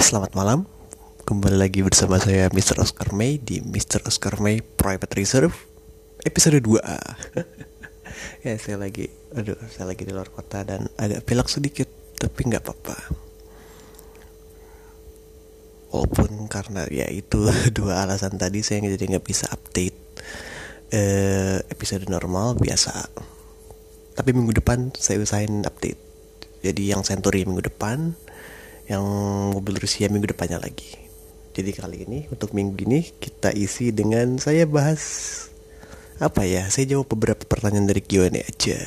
Selamat malam Kembali lagi bersama saya Mr. Oscar May Di Mr. Oscar May Private Reserve Episode 2 Ya saya lagi Aduh saya lagi di luar kota Dan agak pilek sedikit Tapi nggak apa-apa Walaupun karena ya itu Dua alasan tadi Saya jadi nggak bisa update eh, Episode normal biasa Tapi minggu depan Saya usahain update Jadi yang Century minggu depan yang mobil Rusia minggu depannya lagi. Jadi kali ini untuk minggu ini kita isi dengan saya bahas apa ya? Saya jawab beberapa pertanyaan dari Q&A aja.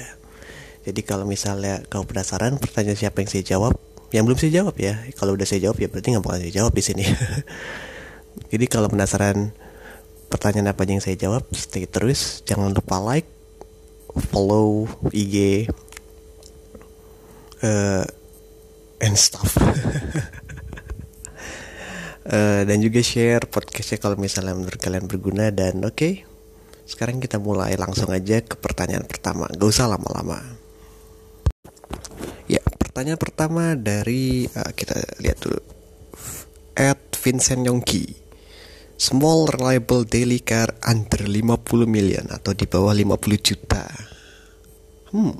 Jadi kalau misalnya kau penasaran pertanyaan siapa yang saya jawab, yang belum saya jawab ya. Kalau udah saya jawab ya berarti nggak bakal saya jawab di sini. Jadi kalau penasaran pertanyaan apa yang saya jawab, stay terus. Jangan lupa like, follow IG, uh, and stuff. Uh, dan juga share podcastnya kalau misalnya menurut kalian berguna dan oke okay, sekarang kita mulai langsung aja ke pertanyaan pertama. Gak usah lama-lama. Ya pertanyaan pertama dari uh, kita lihat dulu. At Vincent Yongki. Small reliable daily car under 50 million atau di bawah 50 juta? Hmm.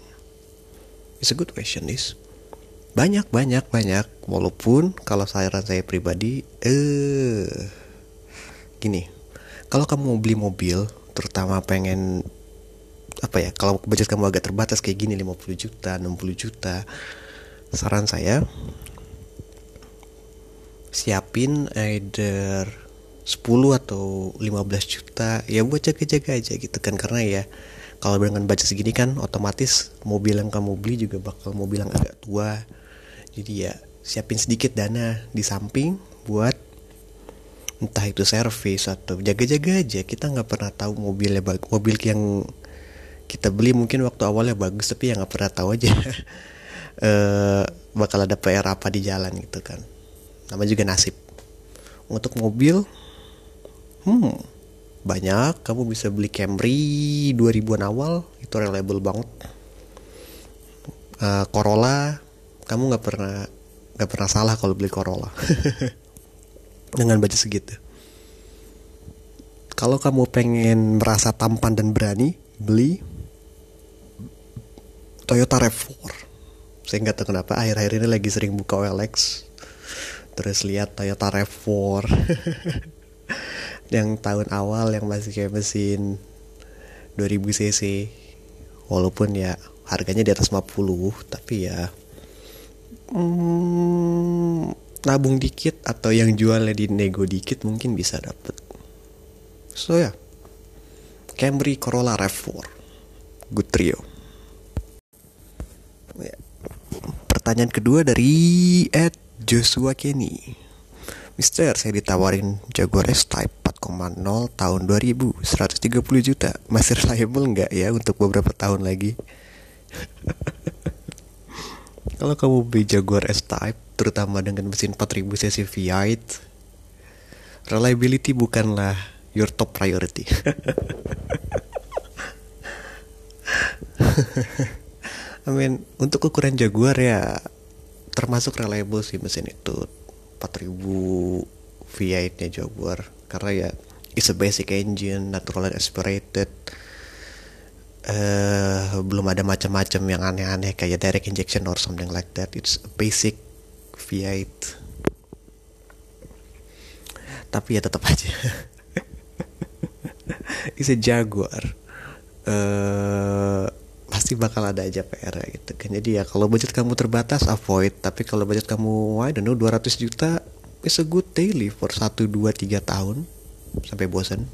It's a good question this banyak banyak banyak. Walaupun kalau saran saya pribadi eh gini. Kalau kamu mau beli mobil terutama pengen apa ya kalau budget kamu agak terbatas kayak gini 50 juta 60 juta saran saya siapin either 10 atau 15 juta. Ya buat jaga-jaga aja gitu kan karena ya kalau dengan budget segini kan otomatis mobil yang kamu beli juga bakal mobil yang agak tua jadi ya siapin sedikit dana di samping buat entah itu servis atau jaga-jaga aja. Kita nggak pernah tahu mobilnya mobil yang kita beli mungkin waktu awalnya bagus tapi ya nggak pernah tahu aja. E, bakal ada PR apa di jalan gitu kan. Nama juga nasib. Untuk mobil hmm banyak. Kamu bisa beli Camry 2000-an awal itu reliable banget. Uh, Corolla kamu nggak pernah nggak pernah salah kalau beli Corolla. Dengan budget segitu. Kalau kamu pengen merasa tampan dan berani beli Toyota RAV4 saya nggak tahu kenapa akhir-akhir ini lagi sering buka OLX terus lihat Toyota RAV4 yang tahun awal yang masih kayak mesin 2000 cc. Walaupun ya harganya di atas 50 tapi ya hmm, nabung dikit atau yang jualnya di nego dikit mungkin bisa dapet so ya yeah. Camry Corolla RAV4 good trio ya. pertanyaan kedua dari Ed Joshua Kenny Mister, saya ditawarin Jaguar S-Type 4,0 tahun 2000 130 juta Masih reliable nggak ya untuk beberapa tahun lagi? Kalau kamu beli Jaguar S-Type, terutama dengan mesin 4000 cc V8, reliability bukanlah your top priority. I mean, untuk ukuran Jaguar ya termasuk reliable sih mesin itu. 4000 V8 nya Jaguar. Karena ya it's a basic engine natural aspirated uh, belum ada macam-macam yang aneh-aneh kayak direct injection or something like that. It's a basic V8. Tapi ya tetap aja. It's a Jaguar. Uh, pasti bakal ada aja PR gitu kan. Jadi ya kalau budget kamu terbatas avoid, tapi kalau budget kamu I don't know 200 juta it's a good daily for 1 2 3 tahun sampai bosan.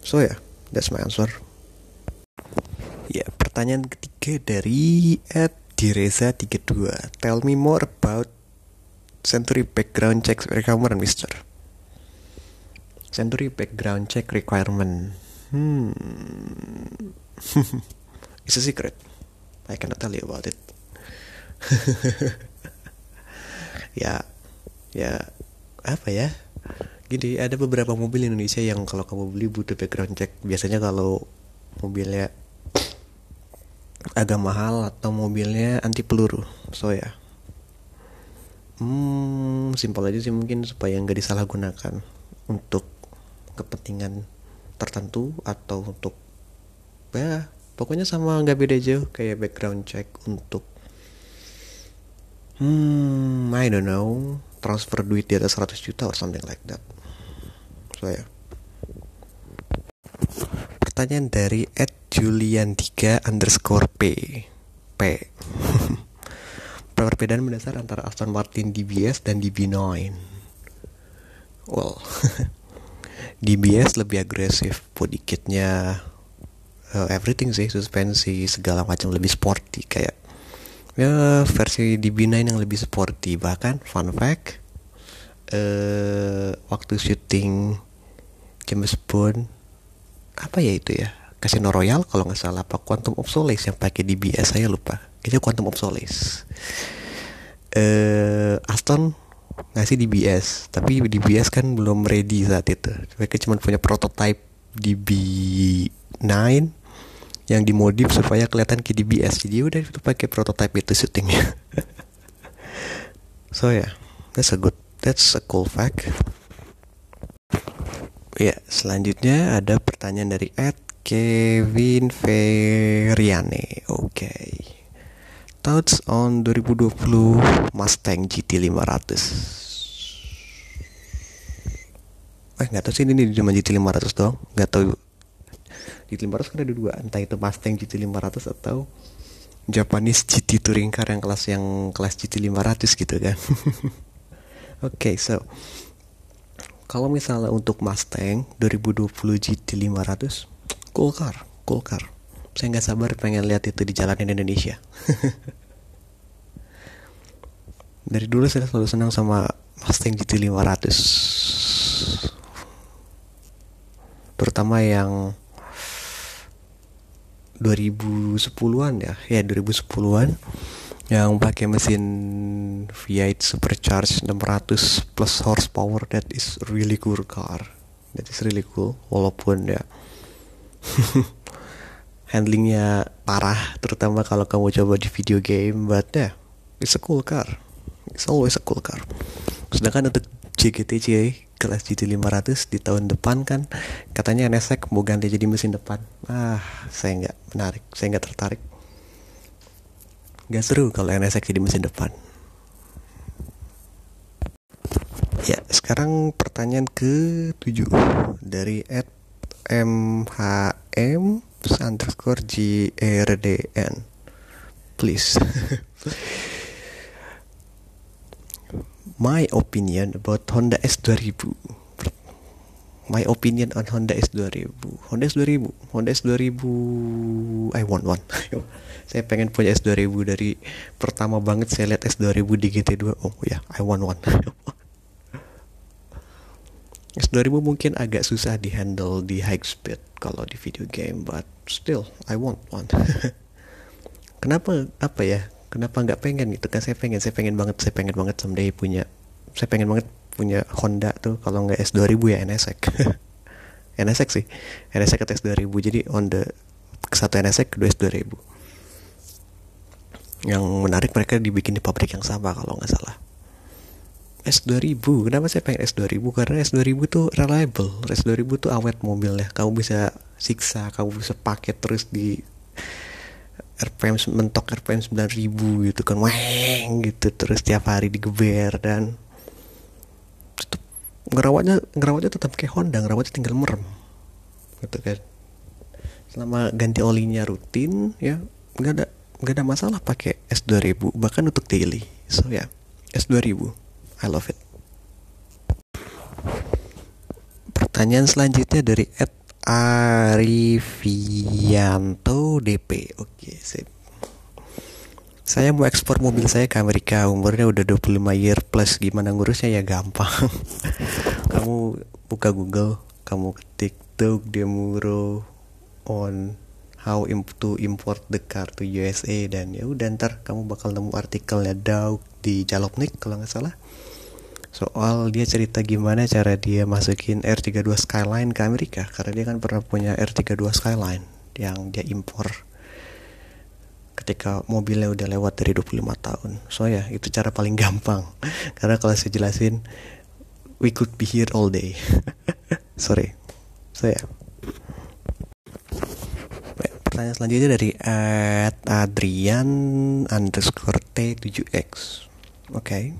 So ya, yeah, that's my answer. Ya, pertanyaan ketiga dari Ed Direza 32. Tell me more about Century background check requirement, Mister. Century background check requirement. Hmm. It's a secret. I cannot tell you about it. ya, ya apa ya? Gini, ada beberapa mobil Indonesia yang kalau kamu beli butuh background check. Biasanya kalau mobilnya agak mahal atau mobilnya anti peluru. So ya. Hmm, simpel aja sih mungkin supaya nggak disalahgunakan untuk kepentingan tertentu atau untuk ya pokoknya sama nggak beda jauh kayak background check untuk hmm I don't know transfer duit di atas 100 juta or something like that. So ya. yeah. Pertanyaan dari Ed Julian 3 underscore P. P. Perbedaan mendasar antara Aston Martin DBS dan DB9 well DBS lebih agresif body kitnya uh, everything sih suspensi segala macam lebih sporty kayak ya versi DB9 yang lebih sporty. Bahkan fun fact uh, waktu syuting James Bond apa ya itu ya? Casino Royale kalau nggak salah apa Quantum of Solace yang pakai DBS saya lupa. Itu Quantum of Solace. Uh, Aston ngasih DBS tapi DBS kan belum ready saat itu. Mereka cuma punya prototype DB9 yang dimodif supaya kelihatan ke DBS jadi udah itu pakai prototype itu syutingnya. So ya yeah, that's a good that's a cool fact ya selanjutnya ada pertanyaan dari Ed Kevin Feriane oke. Okay thoughts on 2020 Mustang GT 500 eh nggak tahu sih ini cuma GT 500 dong nggak tahu. GT 500 kan ada dua. Entah itu Mustang GT 500 atau Japanese GT touring car yang kelas yang kelas GT 500 gitu kan. Oke okay, so kalau misalnya untuk Mustang 2020 GT 500 cool car cool car saya nggak sabar pengen lihat itu di jalanan Indonesia. Dari dulu saya selalu senang sama Mustang GT 500 terutama yang 2010-an ya. Ya 2010-an yang pakai mesin V8 supercharged 600 plus horsepower that is really cool car. That is really cool walaupun ya handlingnya parah terutama kalau kamu coba di video game but yeah it's a cool car. It's always a cool car. Sedangkan untuk JGTC kelas GT 500 di tahun depan kan katanya NSX mau ganti jadi mesin depan. Ah saya nggak menarik saya nggak tertarik nggak seru kalau NSX jadi mesin depan. Ya sekarang pertanyaan ke 7 dari Ed MHM underscore GRDN please. My opinion about Honda S2000 my opinion on Honda S2000 Honda S2000 Honda S2000 I want one. Saya pengen punya S2000 dari pertama banget saya lihat S2000 di GT2 oh ya yeah, I want one. S2000 mungkin agak susah di handle di high speed kalau di video game but still I want one. Kenapa apa ya? Kenapa nggak pengen gitu kan? Saya pengen saya pengen banget saya pengen banget someday punya saya pengen banget punya Honda tuh kalau nggak S2000 ya NSX NSX sih. NSX atau S2000 jadi Honda satu NSX kedua S2000 yang menarik mereka dibikin di pabrik yang sama kalau nggak salah. S2000 kenapa saya pengen S2000 karena S2000 tuh reliable. S2000 tuh awet mobilnya. Kamu bisa siksa kamu bisa pakai terus di RPM mentok RPM 9000 gitu kan. Weng gitu. Terus tiap hari digeber dan ngerawatnya ngerawatnya tetap kayak Honda ngerawatnya tinggal merem gitu kan selama ganti olinya rutin ya nggak ada nggak ada masalah pakai S2000 bahkan untuk daily so ya yeah, S2000 I love it. Pertanyaan selanjutnya dari Ed Arifianto DP. Oke, sip. Saya mau ekspor mobil saya ke Amerika, umurnya udah 25 year plus. Gimana ngurusnya ya gampang. kamu buka Google, kamu ketik Doug Demuro on how to import the car to USA dan ya udah ntar kamu bakal nemu artikelnya Doug di Jalopnik kalau nggak salah soal dia cerita gimana cara dia masukin R32 Skyline ke Amerika karena dia kan pernah punya R32 Skyline yang dia impor ketika mobilnya udah lewat dari 25 tahun. So ya itu cara paling gampang. Karena kalau saya jelasin we could be here all day. Sorry. So ya. Pertanyaan selanjutnya dari at Adrian underscore T7X oke. Okay.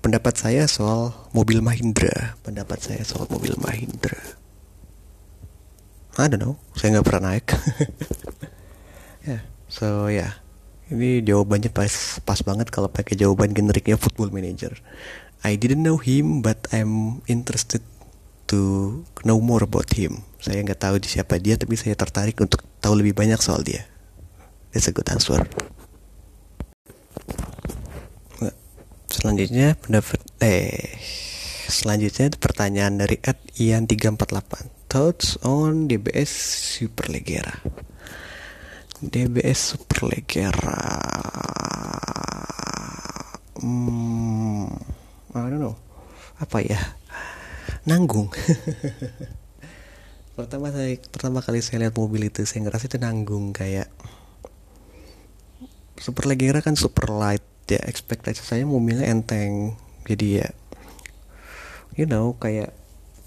pendapat saya soal mobil Mahindra. Pendapat saya soal mobil Mahindra. I don't know. Saya nggak pernah naik yeah. so ya. Yeah. ini jawabannya pas pas banget kalau pakai jawaban generiknya football manager. I didn't know him but I'm interested to know more about him. Saya nggak tahu siapa dia tapi saya tertarik untuk tahu lebih banyak soal dia. That's a good answer. Selanjutnya pendapat eh selanjutnya pertanyaan dari Ed Ian 348 thoughts on DBS Superleggera DBS Superleggera hmm, I don't know. Apa ya? Nanggung. Pertama saya pertama kali saya lihat mobil itu saya ngerasa itu nanggung kayak Superleggera kan super light ya ekspektasi saya mobilnya enteng. Jadi ya you know kayak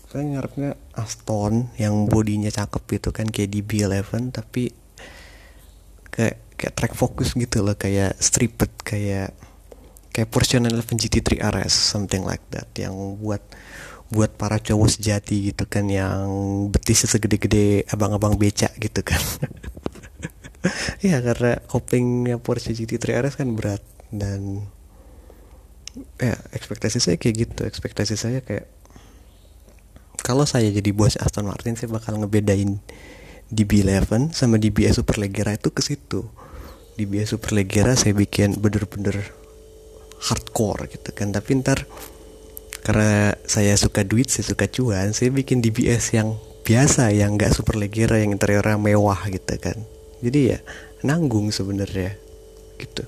saya ngarepnya Aston yang bodinya cakep gitu kan kayak di B11 tapi kayak kayak track focus gitu loh kayak stripped kayak kayak 911 GT3 RS something like that yang buat buat para cowok sejati gitu kan yang betisnya segede-gede abang-abang becak gitu kan. Ya karena kopingnya Porsche GT3 RS kan berat dan ya ekspektasi saya kayak gitu ekspektasi saya kayak kalau saya jadi bos Aston Martin saya bakal ngebedain DB11 sama DBS Superleggera itu ke situ. DBS Superleggera saya bikin bener-bener hardcore gitu kan. Tapi ntar karena saya suka duit saya suka cuan saya bikin DBS yang biasa yang nggak Superleggera yang interiornya mewah gitu kan. Jadi ya nanggung sebenarnya gitu.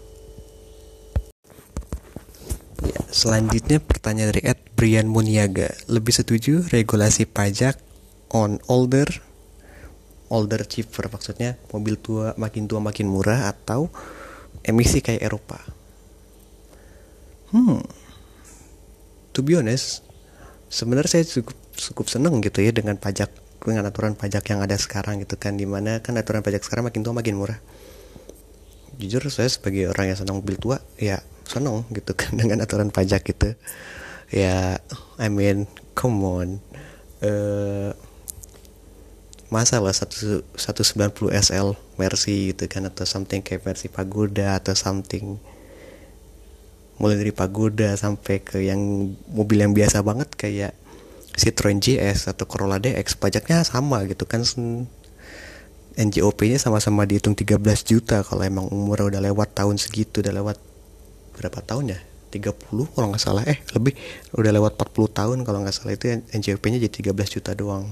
Ya, selanjutnya pertanyaan dari Ed Brian Muniaga. Lebih setuju regulasi pajak on older older cheaper maksudnya mobil tua makin tua makin murah atau emisi kayak Eropa. Hmm. To be honest, sebenarnya saya cukup cukup seneng gitu ya dengan pajak dengan aturan pajak yang ada sekarang gitu kan di mana kan aturan pajak sekarang makin tua makin murah. Jujur saya sebagai orang yang senang mobil tua ya seneng gitu kan dengan aturan pajak gitu ya I mean come on uh, masa lah satu 190 SL Mercy gitu kan atau something kayak versi Pagoda atau something mulai dari Pagoda sampai ke yang mobil yang biasa banget kayak Citroen GS atau Corolla DX pajaknya sama gitu kan. NJOP-nya sama-sama dihitung 13 juta kalau emang umur udah lewat tahun segitu udah lewat berapa tahun ya? 30 kalau nggak salah. Eh lebih udah lewat 40 tahun kalau nggak salah. Itu NJP-nya jadi 13 juta doang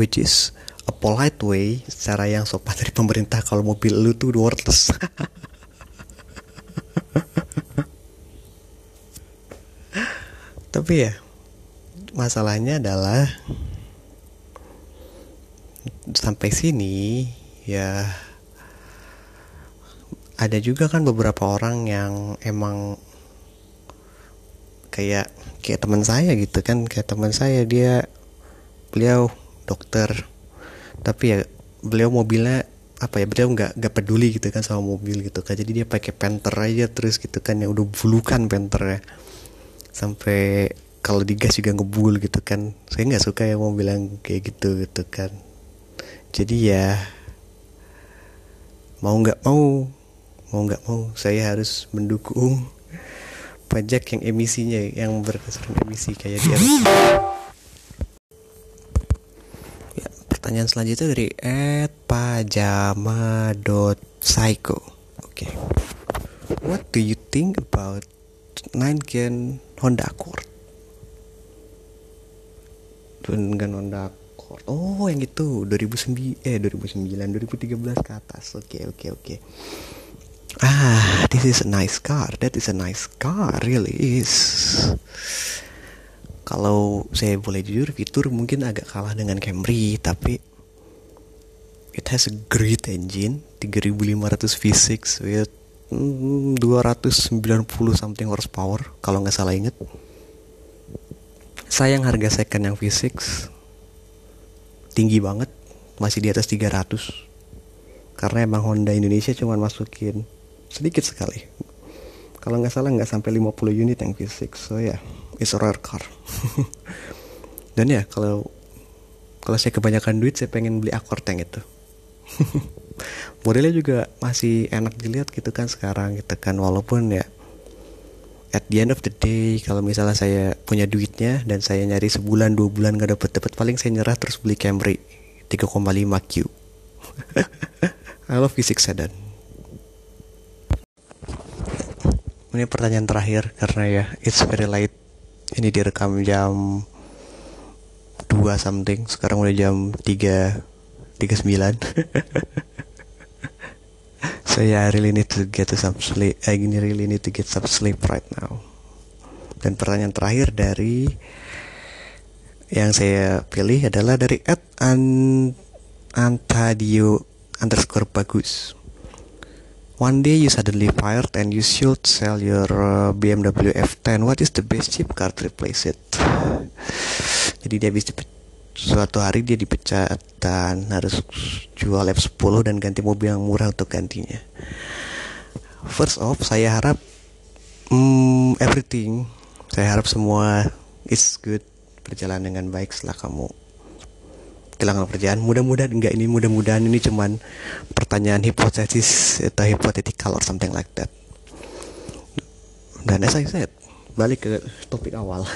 which is a polite way cara yang sopan dari pemerintah kalau mobil lu tuh worthless. Tapi ya masalahnya adalah sampai sini ya ada juga kan beberapa orang yang emang kayak kayak teman saya gitu kan kayak teman saya dia beliau dokter. Tapi ya beliau mobilnya apa ya beliau nggak nggak peduli gitu kan sama mobil gitu kan. Jadi dia pakai penter aja terus gitu kan yang udah bulukan penter ya sampai kalau digas juga ngebul gitu kan. Saya nggak suka ya mobil yang kayak gitu gitu kan. Jadi ya mau nggak mau mau nggak mau saya harus mendukung pajak yang emisinya yang berdasarkan emisi kayak di ya, pertanyaan selanjutnya dari @pajama.psycho oke. Okay. what do you think about 9 gen Honda Accord? Dengan Honda Accord. Oh yang itu 2009 eh 2009 2013 ke atas. Oke okay, oke okay, oke. Okay ah this is a nice car. That is a nice car really is kalau saya boleh jujur fitur mungkin agak kalah dengan Camry tapi it has a great engine 3500 V6 with mm, 290 something horsepower kalau nggak salah inget sayang harga second yang V6 tinggi banget masih di atas 300 karena emang Honda Indonesia cuma masukin sedikit sekali. Kalau nggak salah nggak sampai 50 unit yang V6 so ya. yeah, it's a rare car. Dan ya kalau kalau saya kebanyakan duit saya pengen beli Accord yang itu. Modelnya juga masih enak dilihat gitu kan sekarang gitu kan walaupun ya at the end of the day kalau misalnya saya punya duitnya dan saya nyari sebulan dua bulan gak dapet dapet paling saya nyerah terus beli Camry 3,5 Q. I love V6 sedan. Ini pertanyaan terakhir karena ya it's very late ini direkam jam 2 something sekarang udah jam 3 39 so yeah I really need to get to some sleep I really need to get some sleep right now. Dan pertanyaan terakhir dari yang saya pilih adalah dari an antadio underscore bagus One day you suddenly fired and you should sell your uh, BMW F10. What is the best cheap car to replace it? Jadi dia habis suatu hari dia dipecat dan harus jual F10 dan ganti mobil yang murah untuk gantinya. First off, saya harap mm, everything, saya harap semua is good berjalan dengan baik setelah kamu kehilangan pekerjaan. Mudah-mudahan enggak ini mudah-mudahan ini cuman pertanyaan hipotesis atau hipotetikal or something like that. Dan as I said, balik ke topik awal.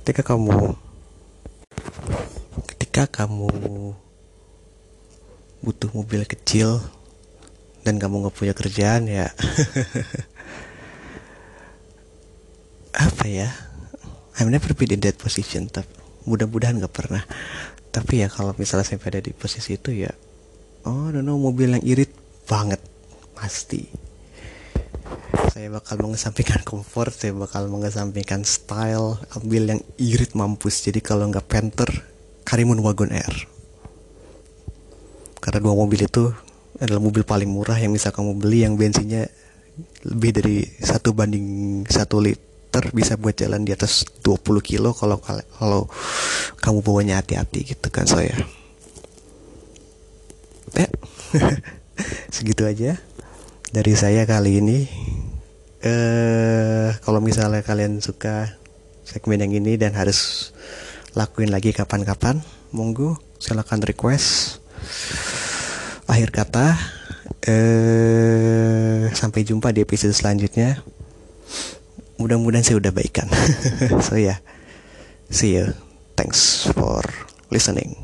ketika kamu ketika kamu butuh mobil kecil dan kamu nggak punya kerjaan ya apa ya I've never been in that position tapi mudah-mudahan nggak pernah. Tapi ya kalau misalnya saya ada di posisi itu ya oh no, no mobil yang irit banget pasti. Saya bakal mengesampingkan comfort saya bakal mengesampingkan style ambil yang irit mampus. Jadi kalau nggak Panther Karimun Wagon Air. Karena dua mobil itu adalah mobil paling murah yang bisa kamu beli yang bensinnya lebih dari satu banding satu liter bisa buat jalan di atas 20 kilo kalau kalau kamu bawanya hati-hati gitu kan saya eh segitu aja dari saya kali ini eh kalau misalnya kalian suka segmen yang ini dan harus lakuin lagi kapan-kapan, monggo silakan request. Akhir kata, eh sampai jumpa di episode selanjutnya. Mudah-mudahan saya udah baikan. so ya, yeah. see you. Thanks for listening.